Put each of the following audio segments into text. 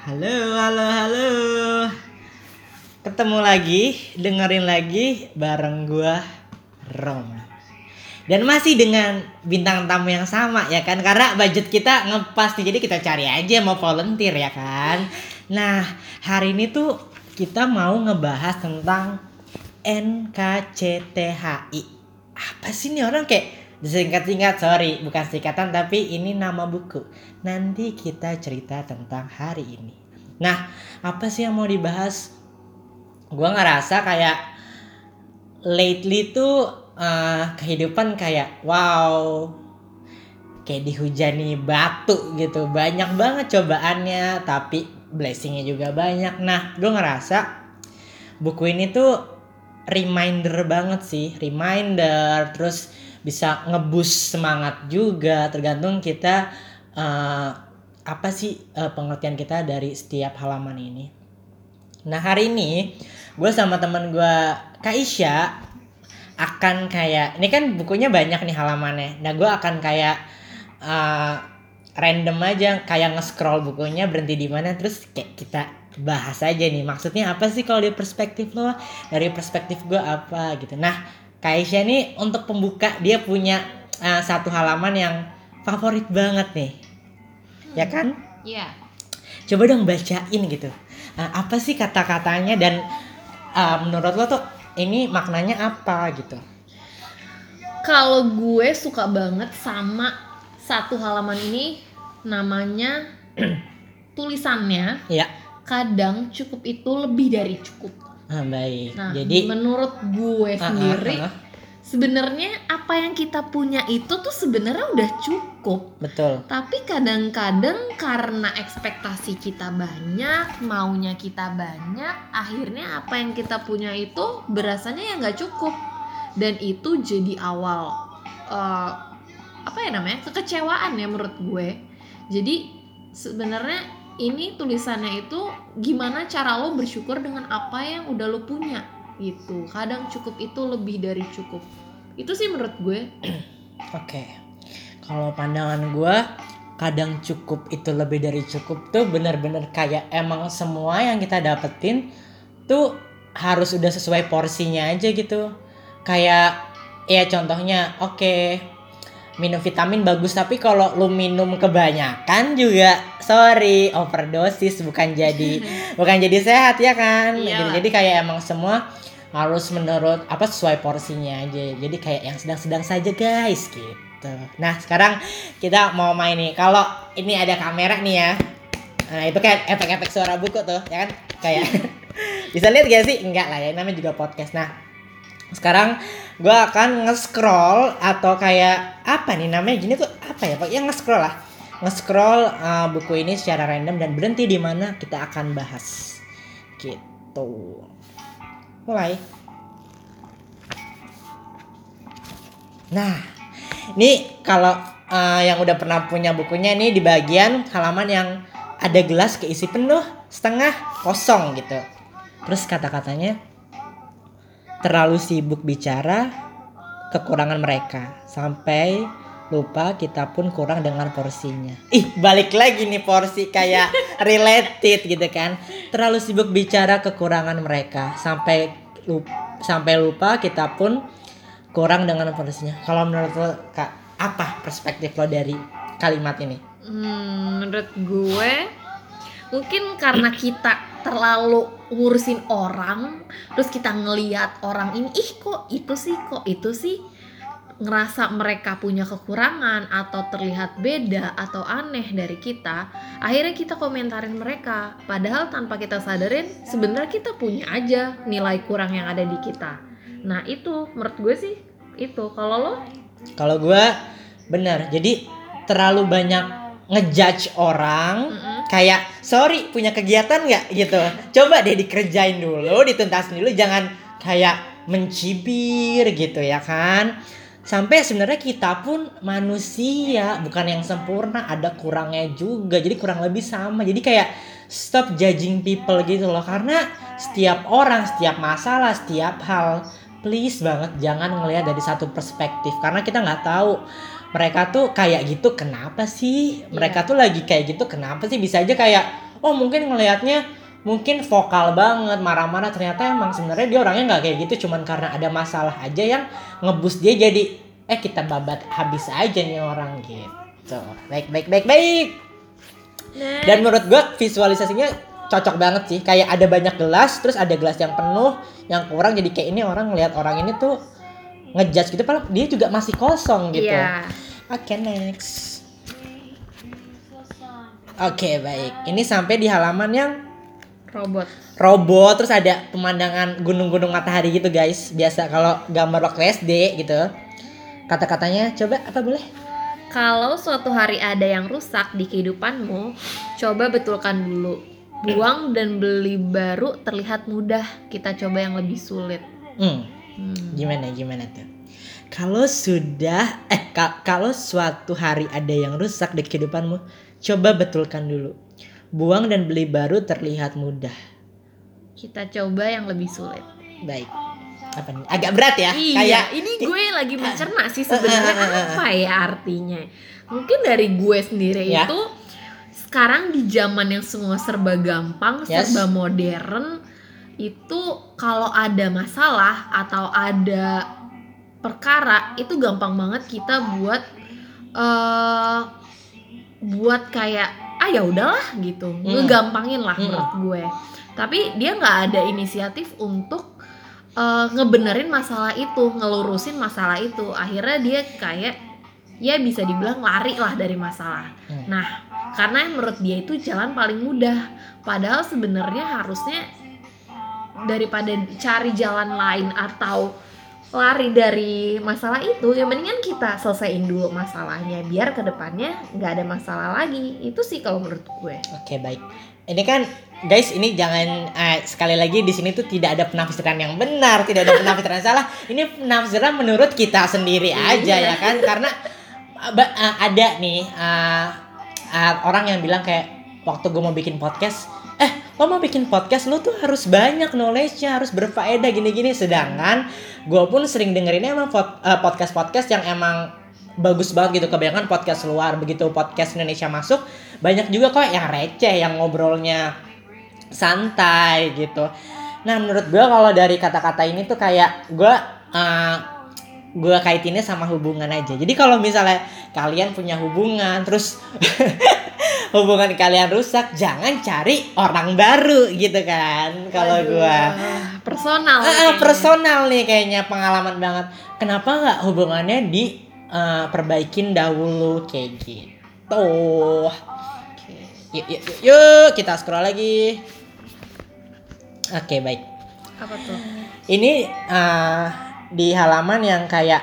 Halo, halo, halo. Ketemu lagi, dengerin lagi bareng gua Rom. Dan masih dengan bintang tamu yang sama ya kan Karena budget kita ngepas nih Jadi kita cari aja mau volunteer ya kan Nah hari ini tuh kita mau ngebahas tentang NKCTHI Apa sih nih orang kayak Singkat-singkat sorry bukan singkatan tapi ini nama buku. Nanti kita cerita tentang hari ini. Nah apa sih yang mau dibahas? Gua ngerasa kayak lately tuh eh, kehidupan kayak wow kayak dihujani batu gitu. Banyak banget cobaannya tapi blessingnya juga banyak. Nah gue ngerasa buku ini tuh reminder banget sih reminder. Terus bisa ngebus semangat juga. Tergantung kita eh, apa sih eh, pengertian kita dari setiap halaman ini. Nah hari ini gue sama temen gue Kak Isya akan kayak ini kan bukunya banyak nih halamannya. Nah gue akan kayak uh, random aja kayak nge-scroll bukunya berhenti di mana terus kayak kita bahas aja nih. Maksudnya apa sih kalau dari perspektif lo? Dari perspektif gue apa gitu. Nah Kaisha nih untuk pembuka dia punya uh, satu halaman yang favorit banget nih. Ya kan? Iya. coba dong bacain gitu. Uh, apa sih kata-katanya dan uh, menurut lo tuh ini maknanya apa gitu? Kalau gue suka banget sama satu halaman ini namanya tulisannya ya kadang cukup itu lebih dari cukup. Ah, baik Nah, jadi menurut gue Ah, ah, sendiri ah. sebenarnya apa yang kita punya itu tuh sebenarnya udah cukup. betul Tapi kadang-kadang karena ekspektasi kita banyak, maunya kita banyak, akhirnya apa yang kita punya itu berasanya ya nggak cukup. Dan itu jadi awal eh, apa ya namanya kekecewaan ya menurut gue. Jadi sebenarnya ini tulisannya itu gimana cara lo bersyukur dengan apa yang udah lo punya gitu. Kadang cukup itu lebih dari cukup. Itu sih menurut gue. Oke, kalau pandangan gue kadang cukup itu lebih dari cukup tuh bener-bener kayak emang semua yang kita dapetin tuh harus udah sesuai porsinya aja gitu. Kayak ya contohnya oke minum vitamin bagus tapi kalau lu minum kebanyakan juga sorry overdosis bukan jadi bukan jadi sehat ya kan? Iya. Lah. jadi kayak emang semua harus menurut apa sesuai porsinya aja. Jadi kayak yang sedang-sedang saja guys gitu. Nah sekarang kita mau main nih. Kalau ini ada kamera nih ya. Nah itu kayak efek-efek suara buku tuh ya kan? Kayak bisa lihat gak sih? Enggak lah ya namanya juga podcast. Nah sekarang gue akan nge-scroll atau kayak apa nih namanya? Gini tuh apa ya? Pak yang nge-scroll lah. Nge-scroll uh, buku ini secara random dan berhenti di mana kita akan bahas. Gitu. Mulai. Nah ini kalau uh, yang udah pernah punya bukunya nih di bagian halaman yang ada gelas keisi penuh setengah kosong gitu. Terus kata-katanya terlalu sibuk bicara kekurangan mereka sampai lupa kita pun kurang dengan porsinya. Ih, balik lagi nih porsi kayak related gitu kan. Terlalu sibuk bicara kekurangan mereka sampai lupa, sampai lupa kita pun kurang dengan porsinya. Kalau menurut lo Kak, apa perspektif lo dari kalimat ini? Hmm, menurut gue mungkin karena kita terlalu ngurusin orang, terus kita ngeliat orang ini, ih kok itu sih, kok itu sih, ngerasa mereka punya kekurangan atau terlihat beda atau aneh dari kita, akhirnya kita komentarin mereka. Padahal tanpa kita sadarin, sebenarnya kita punya aja nilai kurang yang ada di kita. Nah itu menurut gue sih itu. Kalau lo? Kalau gue benar. Jadi terlalu banyak ngejudge orang Mm-mm. kayak sorry punya kegiatan nggak? gitu. Coba deh dikerjain dulu dituntasin dulu jangan kayak mencibir gitu ya kan. Sampai sebenarnya kita pun manusia bukan yang sempurna ada kurangnya juga. Jadi kurang lebih sama. Jadi kayak stop judging people gitu loh. Karena setiap orang setiap masalah setiap hal please banget jangan ngelihat dari satu perspektif. Karena kita nggak tahu mereka tuh kayak gitu kenapa sih? Mereka tuh lagi kayak gitu kenapa sih? Bisa aja kayak oh mungkin ngelihatnya mungkin vokal banget marah-marah. Ternyata emang sebenarnya dia orangnya nggak kayak gitu cuman karena ada masalah aja yang ngebus dia jadi eh kita babat habis aja nih orang gitu. Baik baik baik baik. Nah, dan menurut gua visualisasinya cocok banget sih. Kayak ada banyak gelas terus ada gelas yang penuh yang kurang. Jadi kayak ini orang ngelihat orang ini tuh ngejudge gitu padahal dia juga masih kosong gitu Iya. oke next oke baik ini sampai di halaman yang Robot. robot terus ada pemandangan gunung-gunung matahari gitu guys biasa kalau gambar waktu SD gitu kata-katanya coba apa boleh Kalau suatu hari ada yang rusak di kehidupanmu, coba betulkan dulu. Buang dan beli baru terlihat mudah. Kita coba yang lebih sulit. hmm Hmm. gimana gimana tuh kalau sudah eh ka- kalau suatu hari ada yang rusak di kehidupanmu coba betulkan dulu buang dan beli baru terlihat mudah Kita coba yang lebih sulit. baik apa nih agak berat ya Iya, kayak ini gue lagi mencerna sih sebenarnya apa ya artinya. Mungkin dari gue sendiri Ya. itu sekarang di zaman yang semua serba gampang, Yes. serba modern, itu kalau ada masalah atau ada perkara itu gampang banget kita buat eh buat kayak ah ya udahlah gitu, Hmm. ngegampangin lah Hmm. menurut gue. Tapi dia nggak ada inisiatif untuk eh, ngebenerin masalah itu, ngelurusin masalah itu. Akhirnya dia kayak ya bisa dibilang lari lah dari masalah. Hmm. Nah, karena menurut dia itu jalan paling mudah. Padahal sebenarnya harusnya daripada cari jalan lain atau lari dari masalah itu, ya mendingan kita selesaiin dulu masalahnya biar ke depannya nggak ada masalah lagi. Itu sih kalau menurut gue. Oke baik. Ini kan guys ini jangan eh, sekali lagi di sini tuh tidak ada penafsiran yang benar, tidak ada penafsiran yang salah. Ini penafsiran menurut kita sendiri aja ya kan karena eh, ada nih eh, eh, orang yang bilang kayak waktu gue mau bikin podcast lo mau bikin podcast? Lo tuh harus banyak knowledge-nya harus berfaedah gini-gini. Sedangkan gue pun sering dengerinnya emang podcast podcast yang emang bagus banget gitu. Kebanyakan podcast luar. Begitu podcast Indonesia masuk banyak juga kok yang receh yang ngobrolnya santai gitu. Nah menurut gue kalau dari kata-kata ini tuh kayak gue uh, gue kaitinnya sama hubungan aja jadi kalau misalnya kalian punya hubungan terus hubungan kalian rusak jangan cari orang baru gitu kan kalau gue personal. Kayaknya. personal nih kayaknya pengalaman banget. Kenapa nggak hubungannya di eh, perbaikin dahulu kayak gitu? Oke. Yuk, yuk, yuk, yuk, kita scroll lagi. Oke baik. Apa tuh? Ini eh, di halaman yang kayak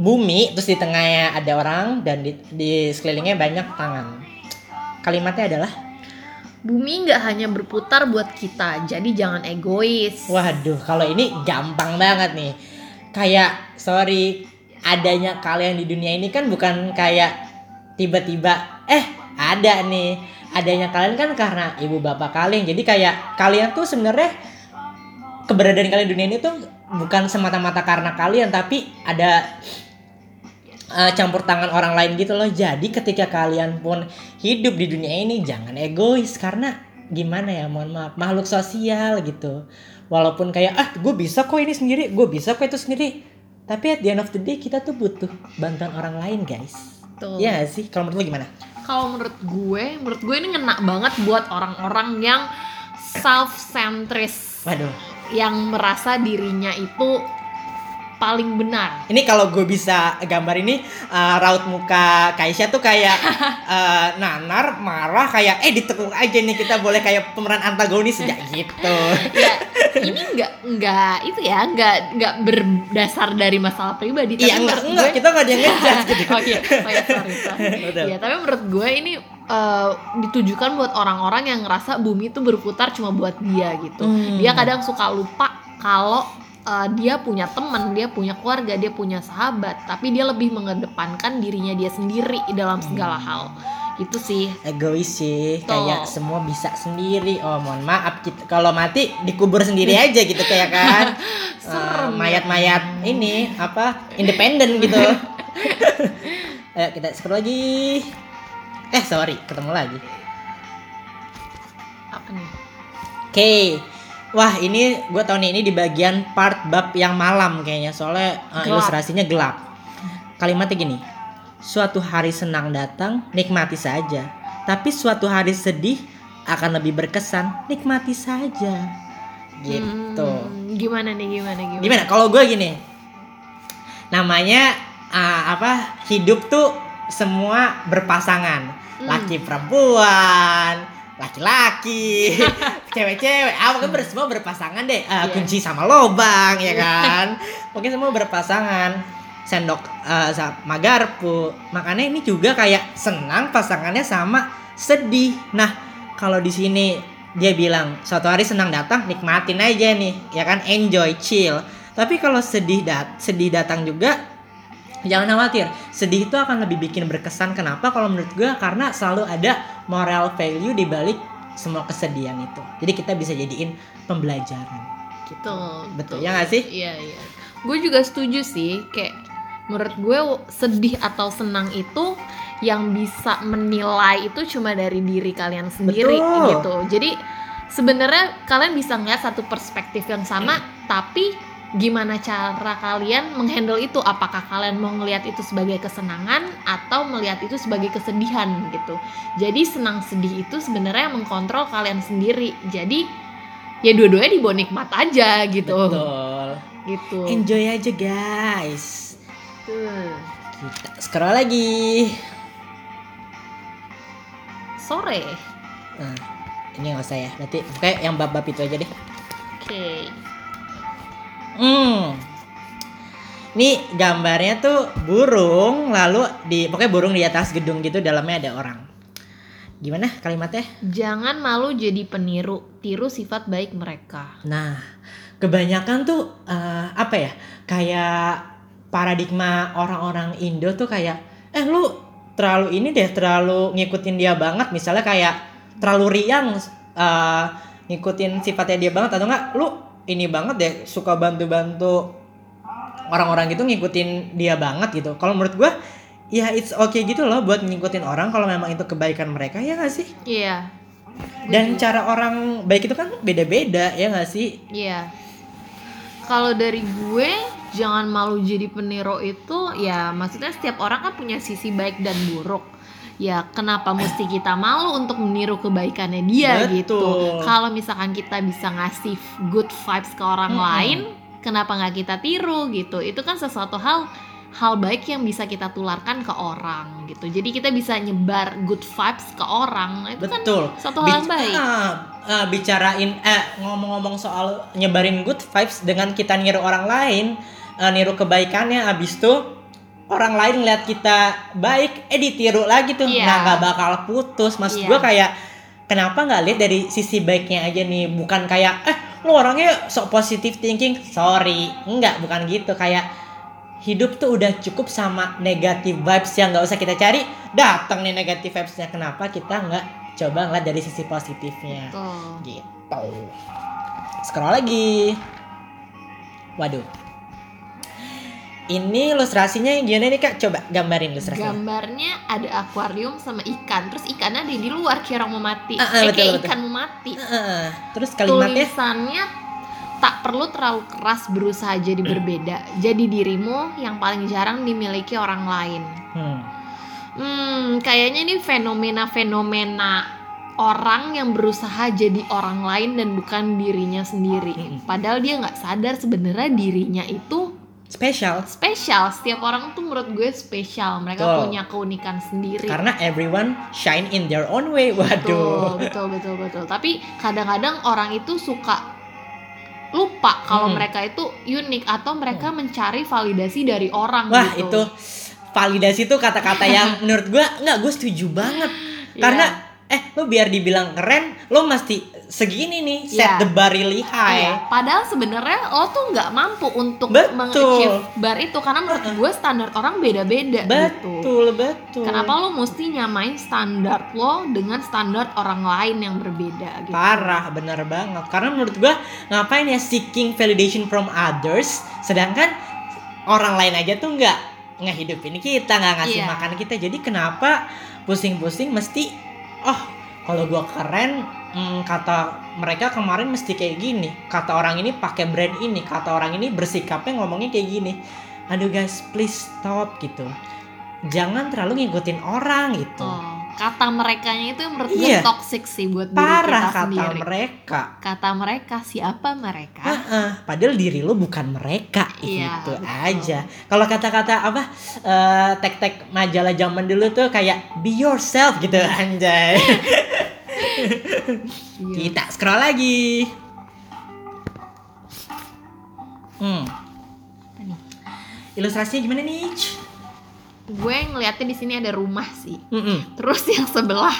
bumi, terus di tengahnya ada orang dan di, di sekelilingnya banyak tangan. Kalimatnya adalah, Bumi nggak hanya berputar buat kita, jadi jangan egois. waduh, kalau ini gampang banget nih. Kayak sorry, adanya kalian di dunia ini kan bukan kayak tiba-tiba eh ada nih. Adanya kalian kan karena ibu bapak kalian. Jadi kayak kalian tuh sebenarnya keberadaan kalian di dunia ini tuh bukan semata-mata karena kalian tapi ada eh, campur tangan orang lain gitu loh. Jadi ketika kalian pun hidup di dunia ini jangan egois karena gimana ya mohon maaf makhluk sosial gitu. Walaupun kayak ah gue bisa kok ini sendiri, gue bisa kok itu sendiri. Tapi at the end of the day kita tuh butuh bantuan orang lain guys. Tuh. Iya sih? Kalau menurut lu gimana? Kalau menurut gue, menurut gue ini ngena banget buat orang-orang yang self-centris, Waduh. Yang merasa dirinya itu paling benar. Ini kalau gue bisa gambar ini eh, raut muka Kaisya tuh kayak eh, nanar marah kayak eh ditekuk aja nih kita boleh kayak pemeran antagonis ya gitu. Ya, ini nggak nggak itu ya, nggak nggak berdasar dari masalah pribadi. Iya enggak enggak gue- kita enggak ada yang ngejudge gitu. oh iya, oh iya sorry, sorry. Betul. Iya, tapi menurut gue ini eh, ditujukan buat orang-orang yang ngerasa bumi itu berputar cuma buat dia gitu. Hmm. Dia kadang suka lupa kalau eh, dia punya teman, dia punya keluarga, dia punya sahabat, tapi dia lebih mengedepankan dirinya dia sendiri dalam segala Hmm. hal. Itu sih. egois sih Betul. kayak semua bisa sendiri oh mohon maaf kita kalau mati dikubur sendiri aja gitu kayak kan ya. mayat-mayat ini apa independen gitu ayo kita scroll lagi eh sorry ketemu lagi Oke. Wah, ini gue tau nih ini di bagian part bab yang malam kayaknya soalnya uh, Gelap. ilustrasinya gelap. Kalimatnya gini. Suatu hari senang datang, nikmati saja. Tapi suatu hari sedih akan lebih berkesan, nikmati saja. Gitu. Hmm, gimana nih gimana gimana? Gimana? Kalau gue gini. Namanya uh, apa? Hidup tuh semua berpasangan. Hmm. Laki perempuan, laki-laki, cewek-cewek. Ah, pokoknya ber- semua berpasangan deh. Ah, Iya. Kunci sama lobang ya kan. Pokoknya semua berpasangan. Sendok eh, sama garpu. Makanya ini juga kayak senang pasangannya sama sedih. Nah, kalau di sini dia bilang suatu hari senang datang nikmatin aja nih ya kan enjoy chill tapi kalau sedih dat sedih datang juga jangan khawatir sedih itu akan lebih bikin berkesan. Kenapa? Kalau menurut gue karena selalu ada moral value di balik semua kesedihan itu. Jadi kita bisa jadiin pembelajaran. Gitu. Betul, betul ya nggak sih? Iya, iya. Gue juga setuju sih, kayak menurut gue sedih atau senang itu yang bisa menilai itu cuma dari diri kalian sendiri Betul. gitu. Jadi sebenarnya kalian bisa ngeliat satu perspektif yang sama, tapi gimana cara kalian menghandle itu? Apakah kalian mau ngelihat itu sebagai kesenangan atau melihat itu sebagai kesedihan gitu? Jadi senang sedih itu sebenarnya mengkontrol kalian sendiri. Jadi ya dua-duanya dibawa nikmat aja gitu. Betul. Gitu. Enjoy aja guys. Tuh. kita scroll lagi. Sore. Nah ini nggak usah ya. Berarti kayak yang bab-bab itu aja deh. Oke Hmm. Ini gambarnya tuh burung lalu di pokoknya burung di atas gedung gitu dalamnya ada orang. Gimana kalimatnya? jangan malu jadi peniru tiru sifat baik mereka Nah, kebanyakan tuh eh, apa ya? Kayak paradigma orang-orang Indo tuh kayak eh lu terlalu ini deh, terlalu ngikutin dia banget misalnya kayak terlalu riang eh, ngikutin sifatnya dia banget atau enggak lu ini banget deh suka bantu-bantu orang-orang gitu ngikutin dia banget gitu. Kalau menurut gua ya it's okay gitu loh buat ngikutin orang kalau memang itu kebaikan mereka ya gak sih? iya Dan cara orang baik itu kan beda-beda ya gak sih? iya kalau dari gue jangan malu jadi peniru itu ya maksudnya setiap orang kan punya sisi baik dan buruk ya kenapa mesti kita malu untuk meniru kebaikannya dia Betul. gitu kalau misalkan kita bisa ngasih good vibes ke orang Mm-mm. lain kenapa nggak kita tiru gitu itu kan sesuatu hal hal baik yang bisa kita tularkan ke orang gitu jadi kita bisa nyebar good vibes ke orang itu kan Betul. suatu hal yang baik ah, bicarain eh ngomong-ngomong soal nyebarin good vibes dengan kita niru orang lain, eh, niru kebaikannya abis tuh orang lain lihat kita baik, eh ditiru lagi tuh. Iya. Nah, nggak bakal putus. Maksud Iya. gua kayak kenapa nggak lihat dari sisi baiknya aja nih, bukan kayak eh lu orangnya sok positive thinking. Sorry, enggak, bukan gitu. Kayak hidup tuh udah cukup sama negative vibes yang nggak usah kita cari datang nih negative vibesnya kenapa kita nggak coba ngeliat dari sisi positifnya Tuh. gitu scroll lagi waduh ini ilustrasinya yang gimana nih kak coba gambarin ilustrasinya Gambarnya ada akuarium sama ikan, terus ikannya ada di luar kayak orang mau mati, Ah, ah, eh betul, kayak betul. ikan mau mati. Heeh. terus kalimatnya Tulisannya tak perlu terlalu keras berusaha jadi berbeda. Jadi dirimu yang paling jarang dimiliki orang lain. hmm, Hmm, kayaknya ini fenomena-fenomena orang yang berusaha jadi orang lain dan bukan dirinya sendiri. Mm-mm. Padahal dia nggak sadar sebenarnya dirinya itu spesial spesial. Setiap orang tuh menurut gue spesial. Mereka Betul. punya keunikan sendiri. karena everyone shine in their own way betul, waduh betul, betul, betul. Tapi kadang-kadang orang itu suka lupa kalau Hmm. mereka itu unik atau mereka mencari validasi dari orang wah gitu. itu validasi tuh kata-kata yang menurut gua nggak gue setuju banget Iya. karena eh lo biar dibilang keren lo mesti segini nih set Iya. the bar really high Iya, padahal sebenarnya lo tuh nggak mampu untuk mengachieve bar itu karena menurut gue standar orang beda-beda gitu. betul betul Kenapa lo mesti nyamain standar lo dengan standar orang lain yang berbeda gitu? Parah, bener banget. Karena menurut gua ngapain ya seeking validation from others, sedangkan orang lain aja tuh nggak ngehidupin kita, nggak ngasih Iya. makan kita. Jadi kenapa pusing-pusing mesti, oh kalau gua keren hmm, kata mereka kemarin mesti kayak gini kata orang ini pakai brand ini kata orang ini bersikapnya ngomongnya kayak gini aduh guys please stop gitu jangan terlalu ngikutin orang gitu Oh, kata merekanya itu menurut gue Iya. toxic sih buat diri parah kita kata sendiri. mereka Kata mereka siapa mereka? Heeh, padahal diri lu bukan mereka Iya, gitu betul. aja. Kalau kata-kata apa eh, tek-tek majalah zaman dulu tuh kayak be yourself gitu anjay. Iya. Kita scroll lagi. Hmm. Ilustrasinya gimana nih? Gue ngeliatnya di sini ada rumah sih. Mm-mm. Terus yang sebelah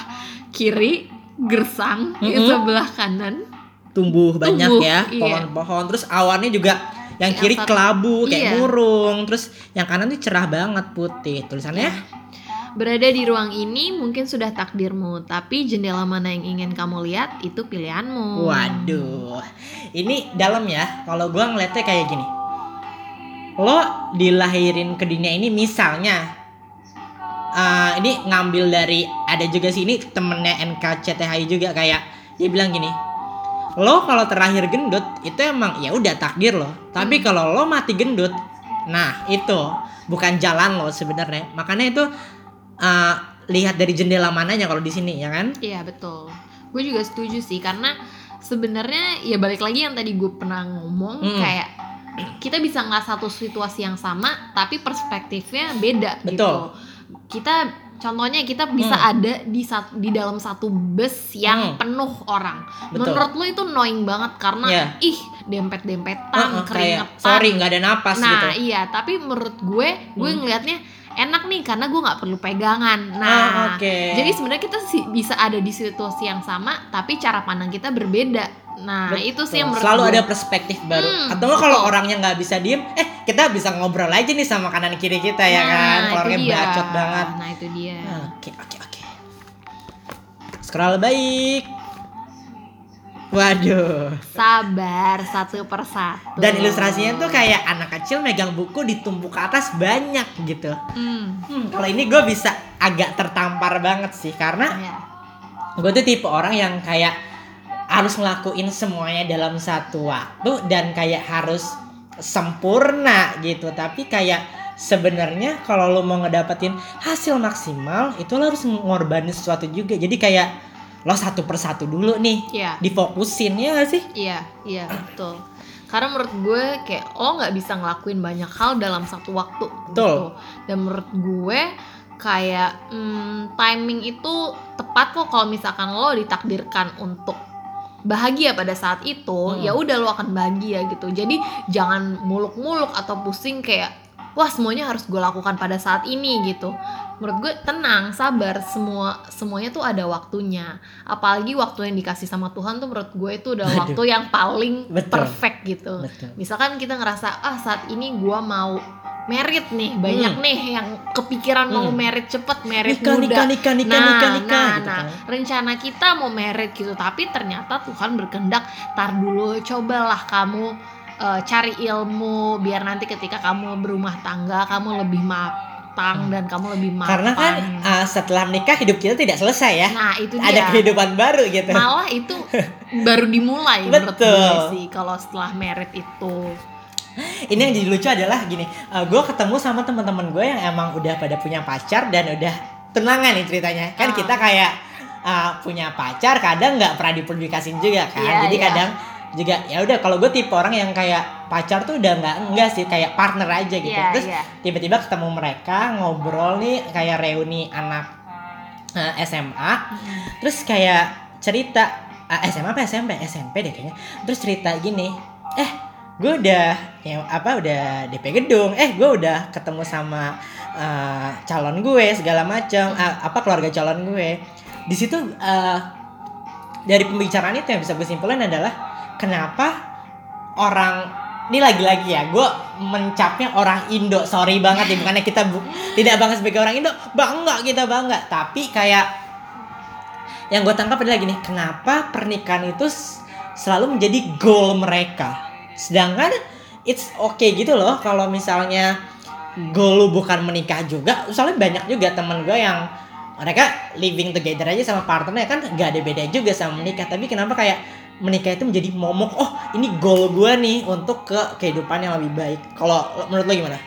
kiri gersang, yang Mm-mm. sebelah kanan Tumbuh banyak Tumbuh, ya iya. pohon-pohon. Terus awannya juga yang Yang kiri kelabu kayak iya. burung. Terus yang kanan tuh cerah banget putih. Tulisannya Berada di ruang ini mungkin sudah takdirmu, tapi jendela mana yang ingin kamu lihat itu pilihanmu. Waduh, ini dalam ya. Kalau gua ngeliatnya kayak gini, lo dilahirin ke dunia ini misalnya, eh, ini ngambil dari ada juga sih ini temennya NKCTHI juga kayak dia bilang gini, lo kalau terlahir gendut itu emang ya udah takdir lo. Tapi Hmm. kalau lo mati gendut, nah itu bukan jalan lo sebenarnya. Makanya itu eh, lihat dari jendela mananya kalau di sini ya kan? Iya betul. Gue juga setuju sih karena sebenarnya ya balik lagi yang tadi gue pernah ngomong Mm. kayak kita bisa nggak satu situasi yang sama tapi perspektifnya beda Betul. gitu. Kita contohnya kita bisa Hmm. ada di sat- di dalam satu bus yang Hmm. penuh orang. Betul. Menurut lo itu annoying banget karena Iya. ih dempet-dempetan, Heeh, kayak keringetan. sorry nggak ada napas nah gitu. iya tapi menurut gue gue Hmm. ngelihatnya enak nih karena gue nggak perlu pegangan. Ah, Nah oke. jadi sebenarnya kita sih bisa ada di situasi yang sama, tapi cara pandang kita berbeda. Nah, Betul. itu sih yang menurut selalu gue. ada perspektif baru. Hmm, Atau kalau orangnya nggak bisa diem, eh kita bisa ngobrol aja nih sama kanan kiri kita ya Nah, kan. Kalau orangnya bacot banget. Nah, itu dia. Oke oke oke. Scroll baik. Waduh. Sabar satu persatu. Dan ilustrasinya tuh kayak anak kecil megang buku ditumpuk ke atas banyak gitu. Hmm, Hmm, kalau ini gue bisa agak tertampar banget sih karena ya. gue tuh tipe orang yang kayak harus ngelakuin semuanya dalam satu waktu dan kayak harus sempurna gitu tapi kayak sebenarnya kalau lo mau ngedapetin hasil maksimal itu lo harus ngorbanin sesuatu juga jadi kayak lo satu persatu dulu nih Iya, difokusin ya gak sih iya, iya, betul. Karena menurut gue kayak lo nggak bisa ngelakuin banyak hal dalam satu waktu. Betul. Gitu. Dan menurut gue kayak hmm, timing itu tepat kok kalau misalkan lo ditakdirkan untuk bahagia pada saat itu, Hmm. ya udah lo akan bahagia gitu. Jadi jangan muluk-muluk atau pusing kayak wah semuanya harus gue lakukan pada saat ini gitu. Menurut gue tenang, sabar, semua semuanya tuh ada waktunya. Apalagi waktu yang dikasih sama Tuhan tuh menurut gue itu udah Aduh. waktu yang paling Betul. perfect gitu. betul Misalkan kita ngerasa ah saat ini gue mau merit nih, banyak Hmm. nih yang kepikiran mau Hmm. merit cepet, merit nikah muda. nikah nikah nikah Nah, nikah nikah nah, gitu nah, kan. rencana kita mau merit gitu, tapi ternyata Tuhan berkehendak, tar dulu, cobalah kamu eh, cari ilmu biar nanti ketika kamu berumah tangga kamu lebih matang dan kamu lebih mapan. karena kan uh, setelah menikah hidup kita tidak selesai ya nah itu dia. ada kehidupan baru gitu Malah itu baru dimulai menurut gue sih kalau setelah merit itu. ini yang jadi lucu adalah gini gue ketemu sama teman-teman gue yang emang udah pada punya pacar dan udah tunangan nih ceritanya kan Ah. kita kayak uh, punya pacar kadang nggak pernah dipublikasin juga kan Iya, jadi iya. kadang juga ya udah kalau gue tipe orang yang kayak pacar tuh udah nggak enggak sih kayak partner aja gitu. Iya, terus iya. tiba-tiba ketemu mereka ngobrol nih kayak reuni anak uh, SMA terus kayak cerita ah, SMA apa SMP SMP deh kayaknya. Terus cerita gini eh gue udah ya apa udah DP gedung. Eh gue udah ketemu sama uh, calon gue segala macam ah, apa keluarga calon gue. Di situ uh, dari pembicaraan itu yang bisa gue simpulin adalah kenapa orang ini lagi-lagi ya gue mencapnya orang Indo sorry banget ya bukannya kita bu- tidak bangga sebagai orang Indo bangga kita bangga. Tapi kayak yang gue tangkap adalah gini kenapa pernikahan itu selalu menjadi goal mereka? Sedangkan it's okay gitu loh kalau misalnya goal lu bukan menikah juga soalnya banyak juga temen gue yang mereka living together aja sama partnernya kan gak ada beda juga sama menikah. Tapi kenapa kayak menikah itu menjadi momok oh ini goal gue nih untuk ke kehidupan yang lebih baik kalau menurut lo gimana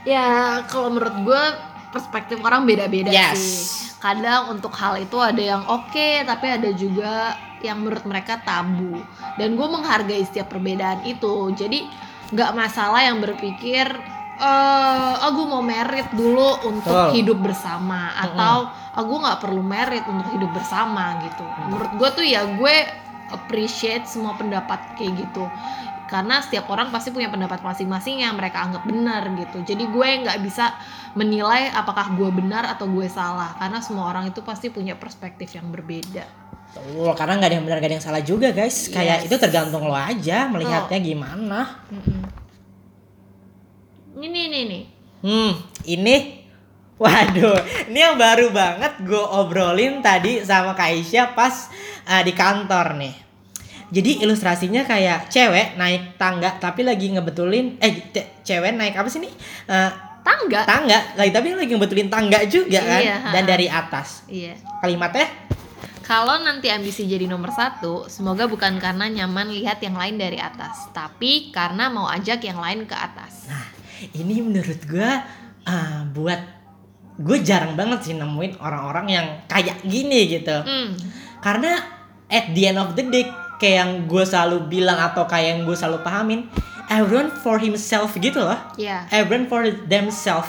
Ya kalau menurut gue perspektif orang beda-beda Yes. sih. Kadang untuk hal itu ada yang oke, tapi ada juga yang menurut mereka tabu. Dan gue menghargai setiap perbedaan itu. Jadi nggak masalah yang berpikir, eh, oh gue mau merit dulu untuk Betul. hidup bersama, atau oh gue nggak perlu merit untuk hidup bersama gitu. Menurut gue tuh ya gue appreciate semua pendapat kayak gitu. Karena setiap orang pasti punya pendapat masing-masing yang mereka anggap benar gitu. Jadi gue nggak bisa menilai apakah gue benar atau gue salah. Karena semua orang itu pasti punya perspektif yang berbeda. Betul, karena nggak ada yang benar nggak ada yang salah juga guys. Kayak Yes. itu tergantung lo aja melihatnya gimana. Ini nih nih Hmm, ini Waduh, ini yang baru banget gue obrolin tadi sama Kaisya pas uh, di kantor nih. Jadi ilustrasinya kayak cewek naik tangga tapi lagi ngebetulin eh ce- cewek naik apa sih nih? Uh, tangga. tangga. Lagi tapi lagi ngebetulin tangga juga kan? Iya, dan dari atas. iya. Kalimatnya kalau nanti ambisi jadi nomor satu semoga bukan karena nyaman lihat yang lain dari atas tapi karena mau ajak yang lain ke atas. Ini menurut gue uh, buat gue jarang banget sih nemuin orang-orang yang kayak gini gitu. hmm. karena at the end of the day kayak yang gue selalu bilang atau kayak yang gue selalu pahamin everyone for himself gitu loh ya everyone for themselves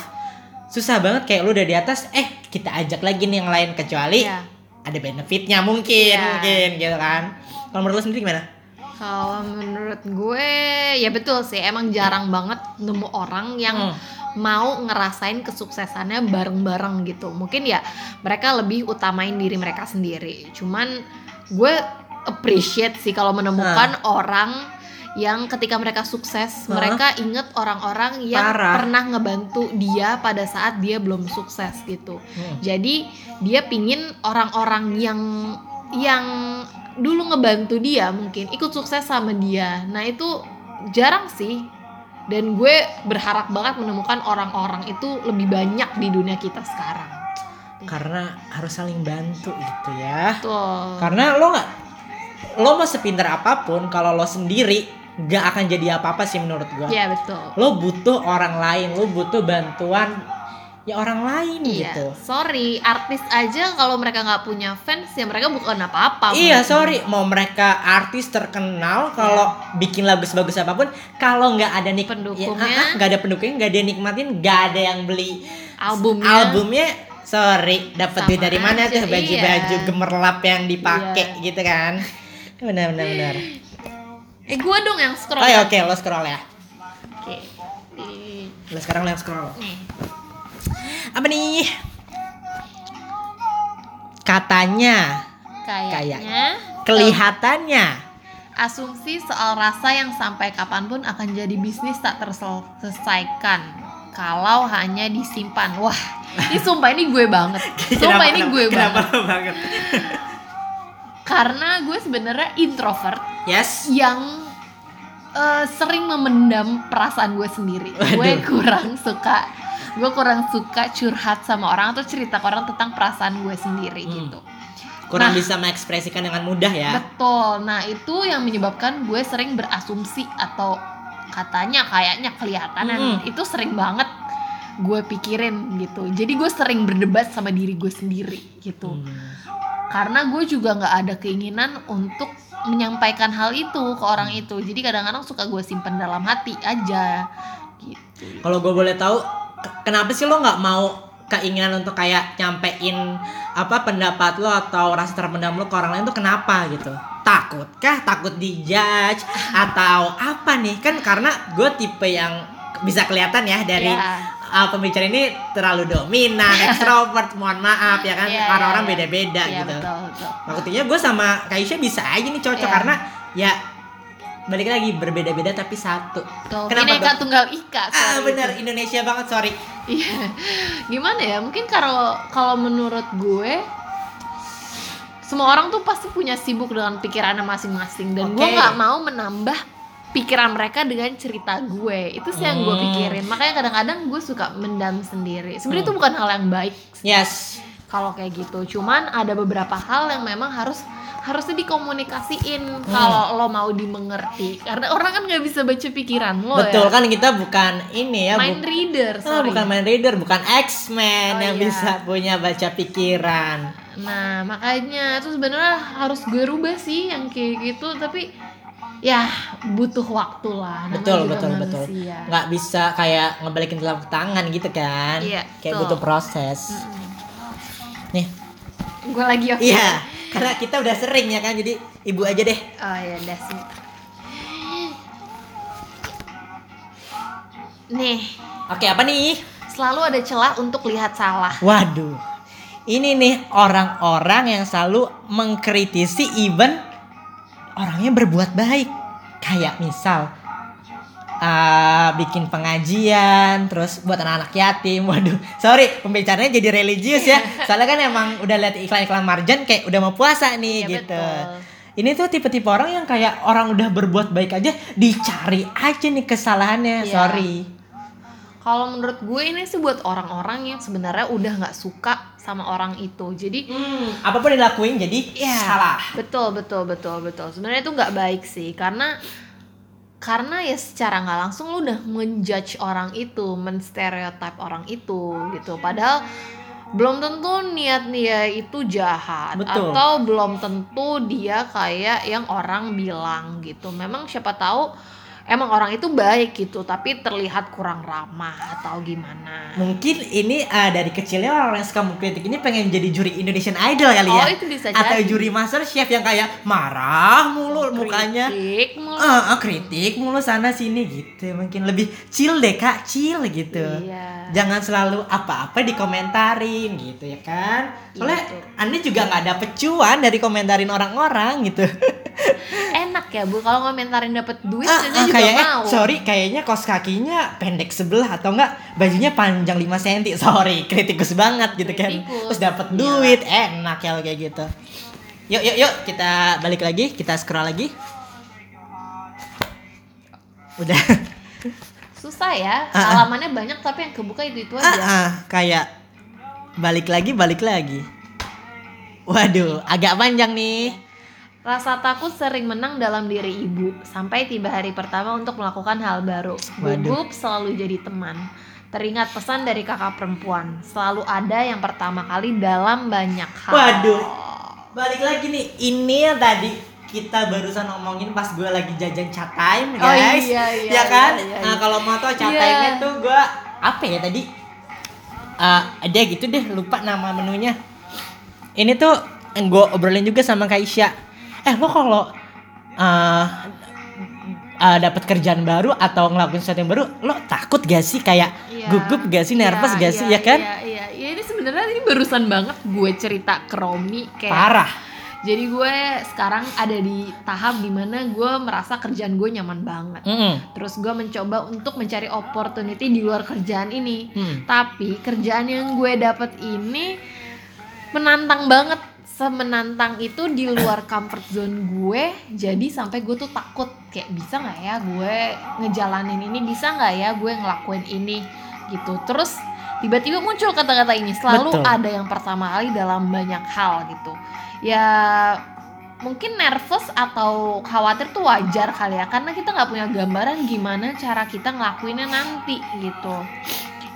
susah banget kayak lu udah di atas eh kita ajak lagi nih yang lain kecuali Iya. ada benefitnya mungkin Iya. mungkin gitu kan kalau menurut lu sendiri gimana Kalau menurut gue ya betul sih emang jarang banget nemu orang yang Hmm. mau ngerasain kesuksesannya bareng-bareng gitu. Mungkin ya mereka lebih utamain diri mereka sendiri. Cuman gue appreciate sih kalau menemukan orang yang ketika mereka sukses, Hah? mereka inget orang-orang yang Parah. pernah ngebantu dia pada saat dia belum sukses gitu. Hmm. Jadi dia pingin orang-orang yang yang dulu ngebantu dia mungkin ikut sukses sama dia. Nah itu jarang sih. Dan gue berharap banget menemukan orang-orang itu lebih banyak di dunia kita sekarang. karena harus saling bantu gitu ya Tuh. karena lo nggak lo mau sepintar apa pun kalau lo sendiri nggak akan jadi apa-apa sih menurut gue Iya betul. lo butuh orang lain, lo butuh bantuan ya orang lain Iya, gitu. sorry, artis aja kalau mereka nggak punya fans ya mereka bukan apa-apa. Iya sorry, mau mereka artis terkenal kalau bikin lagu sebagus apa pun, kalau nggak ada nik Pendukungnya. ya, ah, ah, nggak ada pendukungnya, nggak ada yang nikmatin, nggak ada yang beli Albumnya. albumnya. Sorry, dapat duit dari mana aja, tuh baju-baju iya. gemerlap yang dipakai Iya. gitu kan? Benar benar benar. Eh gue dong yang scroll. Oh ya oke, lo scroll ya. Oke. Di- Lo sekarang lo yang scroll. Nih. Apa nih? Katanya, Kayaknya, kelihatannya. asumsi soal rasa yang sampai kapan pun akan jadi bisnis tak terselesaikan kalau hanya disimpan. Wah, ini sumpah ini gue banget. Sumpah ini gue banget. banget? Karena gue sebenarnya introvert Yes. yang eh, sering memendam perasaan gue sendiri. Gue Waduh. kurang suka gue kurang suka curhat sama orang atau cerita ke orang tentang perasaan gue sendiri Hmm. gitu. Kurang Nah. bisa mengekspresikan dengan mudah ya. Betul. Nah, itu yang menyebabkan gue sering berasumsi atau katanya kayaknya kelihatan Mm-mm. itu sering banget gue pikirin gitu. Jadi gue sering berdebat sama diri gue sendiri gitu. Hmm. Karena gue juga nggak ada keinginan untuk menyampaikan hal itu ke orang itu. Jadi kadang-kadang suka gue simpen dalam hati aja gitu. Kalau gue boleh tahu, kenapa sih lo nggak mau keinginan untuk kayak nyampein apa pendapat lo atau rasa terpendam lo ke orang lain tuh kenapa gitu? Takut kah? Takut dijudge atau apa nih? Kan karena gue tipe yang bisa kelihatan ya dari Ya. uh, pembicara ini terlalu dominan, ekstrovert, mohon maaf ya kan Iya, orang-orang iya, iya. beda-beda Iya, gitu. betul, betul. Maksudnya gue sama Kaisha bisa aja nih cocok Iya. karena ya balik lagi berbeda-beda tapi satu. Tuh, Kenapa, Bineka? Tunggal Ika. Ah benar Indonesia banget sorry. Iya. Gimana ya? Mungkin kalau kalau menurut gue semua orang tuh pasti punya sibuk dengan pikirannya masing-masing dan gue Oke. nggak mau menambah pikiran mereka dengan cerita gue itu sih yang gue Hmm. pikirin makanya kadang-kadang gue suka mendam sendiri sebenarnya itu Hmm. bukan hal yang baik Yes. kalau kayak gitu cuman ada beberapa hal yang memang harus harusnya dikomunikasiin kalau lo mau dimengerti karena orang kan nggak bisa baca pikiran lo Betul ya kan kita bukan ini ya mind bu- reader Ah, sorry bukan mind reader, bukan X-Men Oh, yang iya. bisa punya baca pikiran. Nah makanya itu sebenarnya harus gue rubah sih yang kayak gitu tapi ya butuh waktu lah. namanya Betul, betul, betul. manusia. Nggak bisa kayak ngebalikin telapak tangan gitu kan. Iya, Kayak betul. butuh proses. Mm-mm. Nih, Gue lagi oke. iya. Karena kita udah sering ya kan, jadi ibu aja deh. Oh ya udah sebentar. Nih Oke, apa nih? selalu ada celah untuk lihat salah. Waduh. Ini nih orang-orang yang selalu mengkritisi even orangnya berbuat baik. Kayak misal ah, bikin pengajian, terus buat anak-anak yatim. Waduh, sorry pembicaranya jadi religius ya. Soalnya kan emang udah lihat iklan-iklan marjan kayak udah mau puasa nih Iya, gitu. betul. Ini tuh tipe-tipe orang yang kayak orang udah berbuat baik aja dicari aja nih kesalahannya. Iya. Sorry. Kalau menurut gue ini sih buat orang-orang yang sebenarnya udah nggak suka sama orang itu. Jadi Hmm, apa pun dilakuin jadi Iya. salah. Betul, betul, betul, betul. Sebenarnya itu nggak baik sih, karena karena ya secara nggak langsung lu udah menjudge orang itu, menstereotip orang itu gitu. Padahal belum tentu niat dia itu jahat Betul. atau belum tentu dia kayak yang orang bilang gitu. Memang siapa tahu emang orang itu baik gitu, tapi terlihat kurang ramah atau gimana. Mungkin ini ah, dari kecilnya orang yang suka mengkritik ini pengen jadi juri Indonesian Idol kali ya. Oh, itu bisa Atau jadi. juri Master Chef yang kayak marah mulu mukanya. Kritik mulu. Ah, ah, kritik mulu sana sini gitu. Mungkin lebih chill deh Kak, chill gitu. Iya. Jangan selalu apa-apa dikomentarin gitu ya kan. Soalnya Gitu. Anda juga nggak dapet cuan dari komentarin orang-orang gitu. enak ya bu. Kalau ngomentarin dapat duit Ah, ah, juga kayak mau. sorry kayaknya kos kakinya pendek sebelah atau enggak? Bajunya panjang 5 cm sorry kritikus banget gitu kan. Kritikus. terus dapat Iya. duit enak ya kayak gitu. Yuk yuk yuk kita balik lagi kita scroll lagi. Udah. Susah ya Ah, ah. halamannya banyak tapi yang kebuka itu itu ah, aja. ah, kayak balik lagi balik lagi. Waduh agak panjang nih rasa takut sering menang dalam diri ibu sampai tiba hari pertama untuk melakukan hal baru Waduh. gugup selalu jadi teman teringat pesan dari kakak perempuan selalu ada yang pertama kali dalam banyak hal Waduh. balik lagi nih ini yang tadi kita barusan ngomongin pas gue lagi jajan chat time Oh, guys iya, iya, ya kan iya, iya, Nah, iya. kalau mau tau chat Iya. time tuh gue apa ya tadi Eh, ada gitu deh lupa nama menunya ini tuh gue obrolin juga sama Kak Isya eh lo kalau eh eh, dapat kerjaan baru atau ngelakuin sesuatu yang baru lo takut gak sih kayak Iya. gugup gak sih nervous Iya, gak sih iya, ya kan iya iya iya ini sebenarnya ini barusan banget gue cerita ke Romi kayak parah Jadi gue sekarang ada di tahap di mana gue merasa kerjaan gue nyaman banget. Mm-mm. Terus gue mencoba untuk mencari opportunity di luar kerjaan ini. Hmm. Tapi kerjaan yang gue dapet ini menantang banget. Semenantang itu di luar comfort zone gue. Jadi sampai gue tuh takut kayak bisa nggak ya gue ngejalanin ini, bisa nggak ya gue ngelakuin ini gitu. Terus tiba-tiba muncul kata-kata ini. Selalu Betul. ada yang pertama kali dalam banyak hal gitu. Ya mungkin nervous atau khawatir tuh wajar kali ya karena kita nggak punya gambaran gimana cara kita ngelakuinnya nanti gitu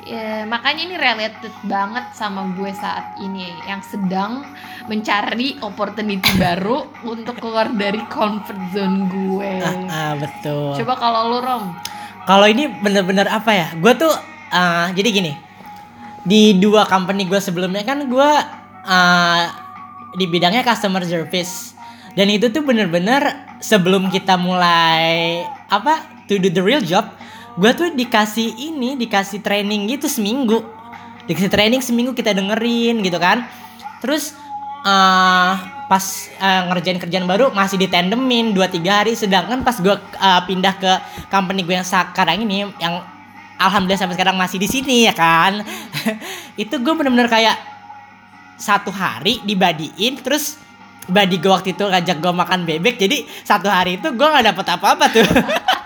ya, makanya ini related banget sama gue saat ini yang sedang mencari opportunity baru untuk keluar dari comfort zone gue Ah, ah, betul coba kalau lu rom Kalau ini bener-bener apa ya? Gue tuh uh, jadi gini. Di dua company gue sebelumnya kan gue uh, di bidangnya customer service. Dan itu tuh bener-bener sebelum kita mulai apa to do the real job, gue tuh dikasih ini, dikasih training gitu seminggu. Dikasih training seminggu kita dengerin gitu kan. Terus eh pas eh, ngerjain kerjaan baru masih ditandemin 2 3 hari sedangkan pas gue pindah ke company gue yang sekarang ini yang alhamdulillah sampai sekarang masih di sini ya kan. itu gue bener-bener kayak satu hari dibadiin terus badi gue waktu itu ngajak gue makan bebek jadi satu hari itu gue nggak dapet apa-apa tuh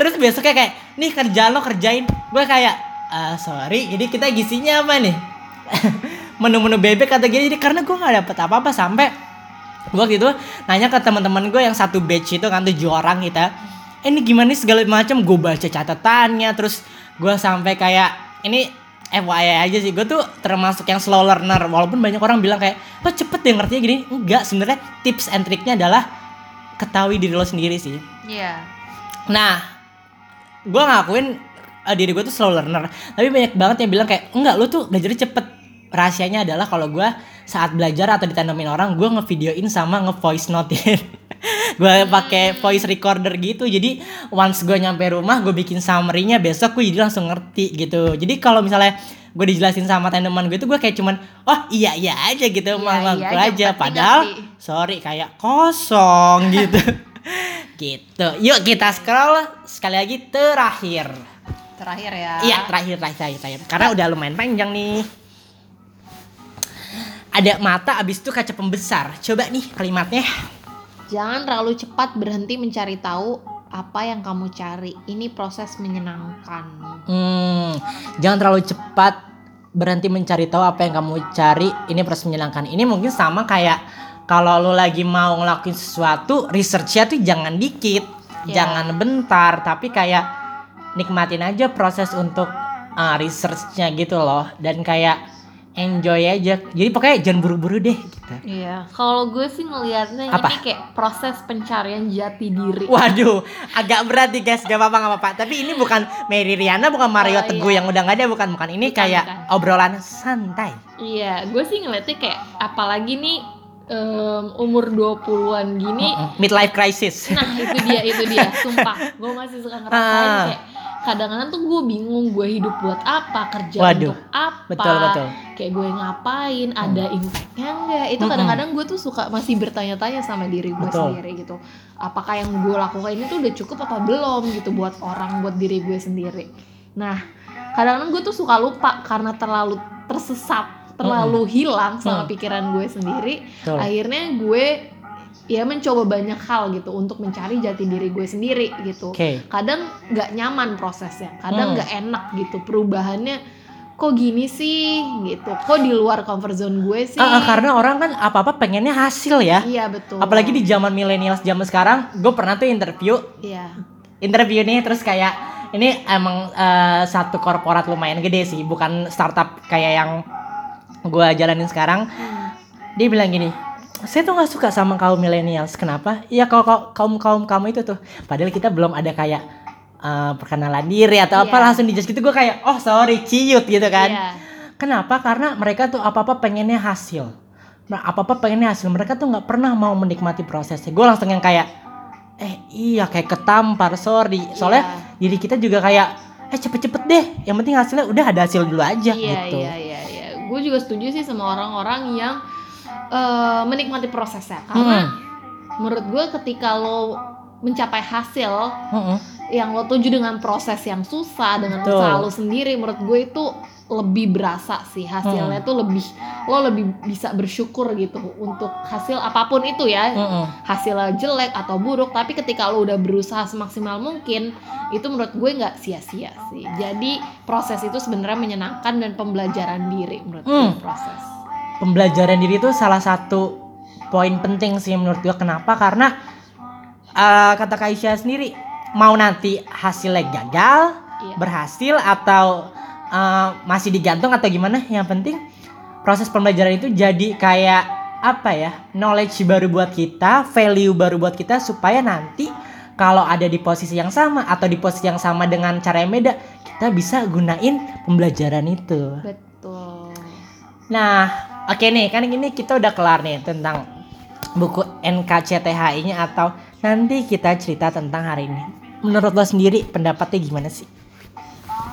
terus besoknya kayak nih kerjaan lo kerjain. Gue kayak "Ah, sorry jadi kita gisinya apa nih? Menu-menu bebek atau gini jadi karena gue nggak dapet apa-apa sampai gue waktu itu nanya ke teman-teman gue yang satu batch itu kan tujuh orang kita eh, ini gimana nih segala macam? Gue baca catatannya terus gue sampai kayak ini FYI aja sih gue tuh termasuk yang slow learner walaupun banyak orang bilang kayak lo cepet deh ngertinya gini. Enggak sebenarnya tips and triknya adalah ketahui diri lo sendiri sih. Iya. Nah, gue ngakuin eh, diri gue tuh slow learner. Tapi banyak banget yang bilang kayak enggak lu tuh belajarnya cepet. Rahasianya adalah kalau gue saat belajar atau ditandamin orang, gue ngevideoin sama nge-voice notein. gue pakai voice recorder gitu. Jadi once gue nyampe rumah, gue bikin summary-nya besok gue jadi langsung ngerti gitu. Jadi kalau misalnya gue dijelasin sama tandeman gue itu gue kayak cuman oh iya iya aja gitu Iya, mau iya aja, padahal ngerti. sorry kayak kosong gitu gitu yuk kita scroll sekali lagi terakhir Terakhir ya. iya terakhir terakhir terakhir, terakhir. karena udah lumayan panjang nih ada mata abis itu kaca pembesar coba nih kalimatnya Jangan terlalu cepat berhenti mencari tahu apa yang kamu cari. Ini proses menyenangkan. hmm, jangan terlalu cepat berhenti mencari tahu apa yang kamu cari ini proses menyenangkan ini mungkin sama kayak kalau lo lagi mau ngelakuin sesuatu researchnya tuh jangan dikit Ya. jangan bentar tapi kayak nikmatin aja proses untuk uh, researchnya gitu loh dan kayak enjoy aja jadi pokoknya jangan buru-buru deh gitu. Iya. Kalau gue sih ngelihatnya ini kayak proses pencarian jati diri. Waduh, agak berat nih guys, gak apa-apa gak apa-apa. Tapi ini bukan Mary Riana, bukan Mario Oh, Teguh iya. yang udah gak ada, bukan bukan. Ini Bukan, kayak bukan. obrolan santai. Iya, gue sih ngeliatnya kayak apalagi nih em, umur 20-an gini. Midlife crisis. Nah, itu dia, itu dia. Sumpah, gue masih suka ngerasain Ah. kayak kadang-kadang tuh gue bingung gue hidup buat apa, kerja Waduh. untuk apa. Betul betul. Kayak gue ngapain, ada impactnya enggak? Itu Mm-mm. kadang-kadang gue tuh suka masih bertanya-tanya sama diri gue Betul. sendiri gitu. Apakah yang gue lakukan ini tuh udah cukup apa belum gitu buat orang, buat diri gue sendiri. Nah, kadang-kadang gue tuh suka lupa karena terlalu tersesat, terlalu hilang sama Mm. pikiran gue sendiri. Betul. Akhirnya gue ya mencoba banyak hal gitu untuk mencari jati diri gue sendiri gitu. Oke. Kadang nggak nyaman prosesnya, kadang Hmm. nggak enak gitu perubahannya. Kok gini sih gitu? Kok di luar comfort zone gue sih? Ah, karena orang kan apa-apa pengennya hasil ya. iya betul. Apalagi di zaman milenial zaman sekarang, gue pernah tuh interview, Iya. interview nih terus kayak ini emang eh, satu korporat lumayan gede sih, bukan startup kayak yang gue jalanin sekarang. Hmm. dia bilang gini saya tuh nggak suka sama kaum millennials kenapa ya kalau kaum kaum kamu itu tuh padahal kita belum ada kayak eh, perkenalan diri atau apa Iya. langsung dijudge gitu gue kayak oh sorry ciut gitu kan Iya. kenapa karena mereka tuh apa apa pengennya hasil nah apa apa pengennya hasil mereka tuh nggak pernah mau menikmati prosesnya gue langsung yang kayak eh iya kayak ketampar sorry soalnya diri kita juga kayak eh cepet-cepet deh yang penting hasilnya udah ada hasil dulu aja Iya gitu iya iya iya. Gue juga setuju sih sama orang-orang yang eh, menikmati prosesnya karena Hmm. menurut gue ketika lo mencapai hasil Mm-mm. Yang lo tuju dengan proses yang susah dengan Betul. usaha lo sendiri menurut gue itu lebih berasa sih Hmm. hasilnya tuh lebih lo lebih bisa bersyukur gitu untuk hasil apa pun itu ya Mm-mm. hasilnya jelek atau buruk tapi ketika lo udah berusaha semaksimal mungkin itu menurut gue nggak sia-sia sih jadi proses itu sebenarnya menyenangkan dan pembelajaran diri menurut gue Hmm. proses pembelajaran diri itu salah satu poin penting sih menurut gue kenapa karena eh, kata Kaisya sendiri mau nanti hasilnya gagal Iya. berhasil atau eh, masih digantung atau gimana yang penting proses pembelajaran itu jadi kayak apa ya knowledge baru buat kita value baru buat kita supaya nanti kalau ada di posisi yang sama atau di posisi yang sama dengan cara yang beda kita bisa gunain pembelajaran itu betul Nah, oke nih, kan ini kita udah kelar nih tentang buku NKCTHI-nya atau nanti kita cerita tentang hari ini. Menurut lo sendiri pendapatnya gimana sih?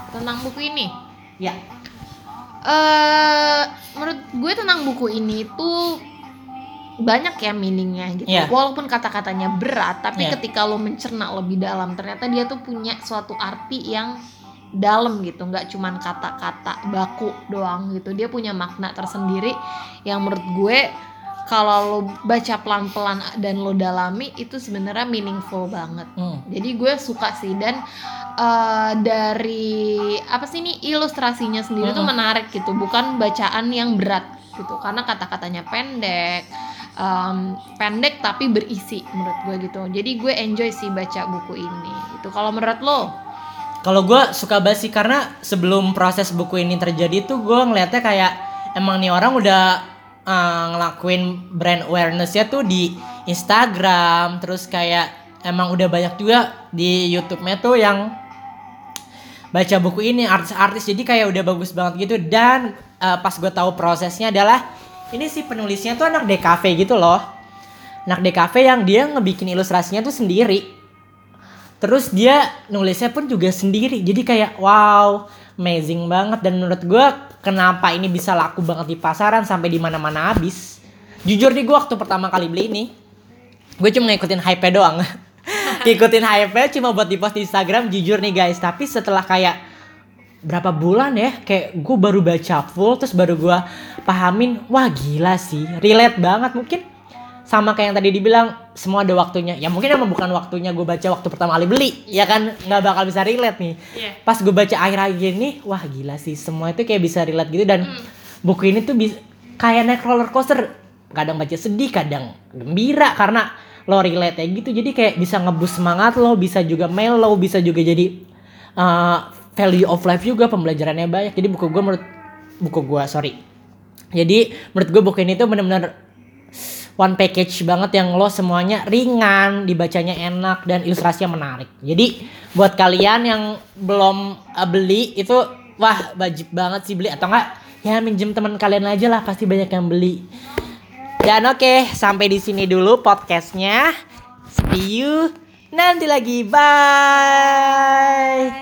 tentang buku ini Ya. eh menurut gue tentang buku ini tuh banyak ya meaningnya gitu. Iya. Walaupun kata-katanya berat, tapi Iya. ketika lo mencerna lebih dalam, ternyata dia tuh punya suatu arti yang dalam gitu, nggak cuman kata-kata baku doang gitu. Dia punya makna tersendiri yang menurut gue kalau lo baca pelan-pelan dan lo dalami itu sebenarnya meaningful banget. Hmm. Jadi gue suka sih dan eh, dari apa sih ini ilustrasinya sendiri tuh Mm-mm. menarik gitu, bukan bacaan yang berat. gitu karena kata-katanya pendek em, pendek tapi berisi menurut gue gitu jadi gue enjoy sih baca buku ini itu kalau menurut lo Kalau gue suka banget sih karena sebelum proses buku ini terjadi tuh gue ngeliatnya kayak emang nih orang udah uh, ngelakuin brand awarenessnya tuh di Instagram terus kayak emang udah banyak juga di YouTube-nya tuh yang baca buku ini artis-artis. Jadi kayak udah bagus banget gitu. Dan uh, pas gue tahu prosesnya adalah ini sih penulisnya tuh anak DKV gitu loh. Anak DKV yang dia ngebikin ilustrasinya tuh sendiri. Terus dia nulisnya pun juga sendiri. Jadi kayak wow, amazing banget dan menurut gue kenapa ini bisa laku banget di pasaran sampai di mana-mana habis. Jujur nih gue waktu pertama kali beli ini, gue cuma ngikutin hype doang. ngikutin hype cuma buat di post di Instagram jujur nih guys. Tapi setelah kayak berapa bulan ya kayak gue baru baca full terus baru gue pahamin wah gila sih relate banget mungkin sama kayak yang tadi dibilang semua ada waktunya. Ya mungkin emang bukan waktunya gue baca waktu pertama kali beli ya kan? Nggak bakal bisa relate nih. Iya. pas gue baca akhir-akhir ini wah gila sih semua itu kayak bisa relate gitu. Dan buku ini tuh bisa kayak naik roller coaster. Kadang baca sedih kadang gembira karena lo relate ya gitu. Jadi kayak bisa ngebus semangat lo bisa juga mellow bisa juga jadi uh, value of life juga pembelajarannya banyak. Jadi buku gue menurut buku gue sorry. Jadi menurut gue buku ini tuh bener-bener one package banget yang lo semuanya ringan, dibacanya enak dan ilustrasinya menarik. Jadi buat kalian yang belum uh, beli itu wah wajib banget sih beli atau enggak ya minjem teman kalian aja lah pasti banyak yang beli. Dan oke, sampai di sini dulu podcastnya. See you nanti lagi. Bye.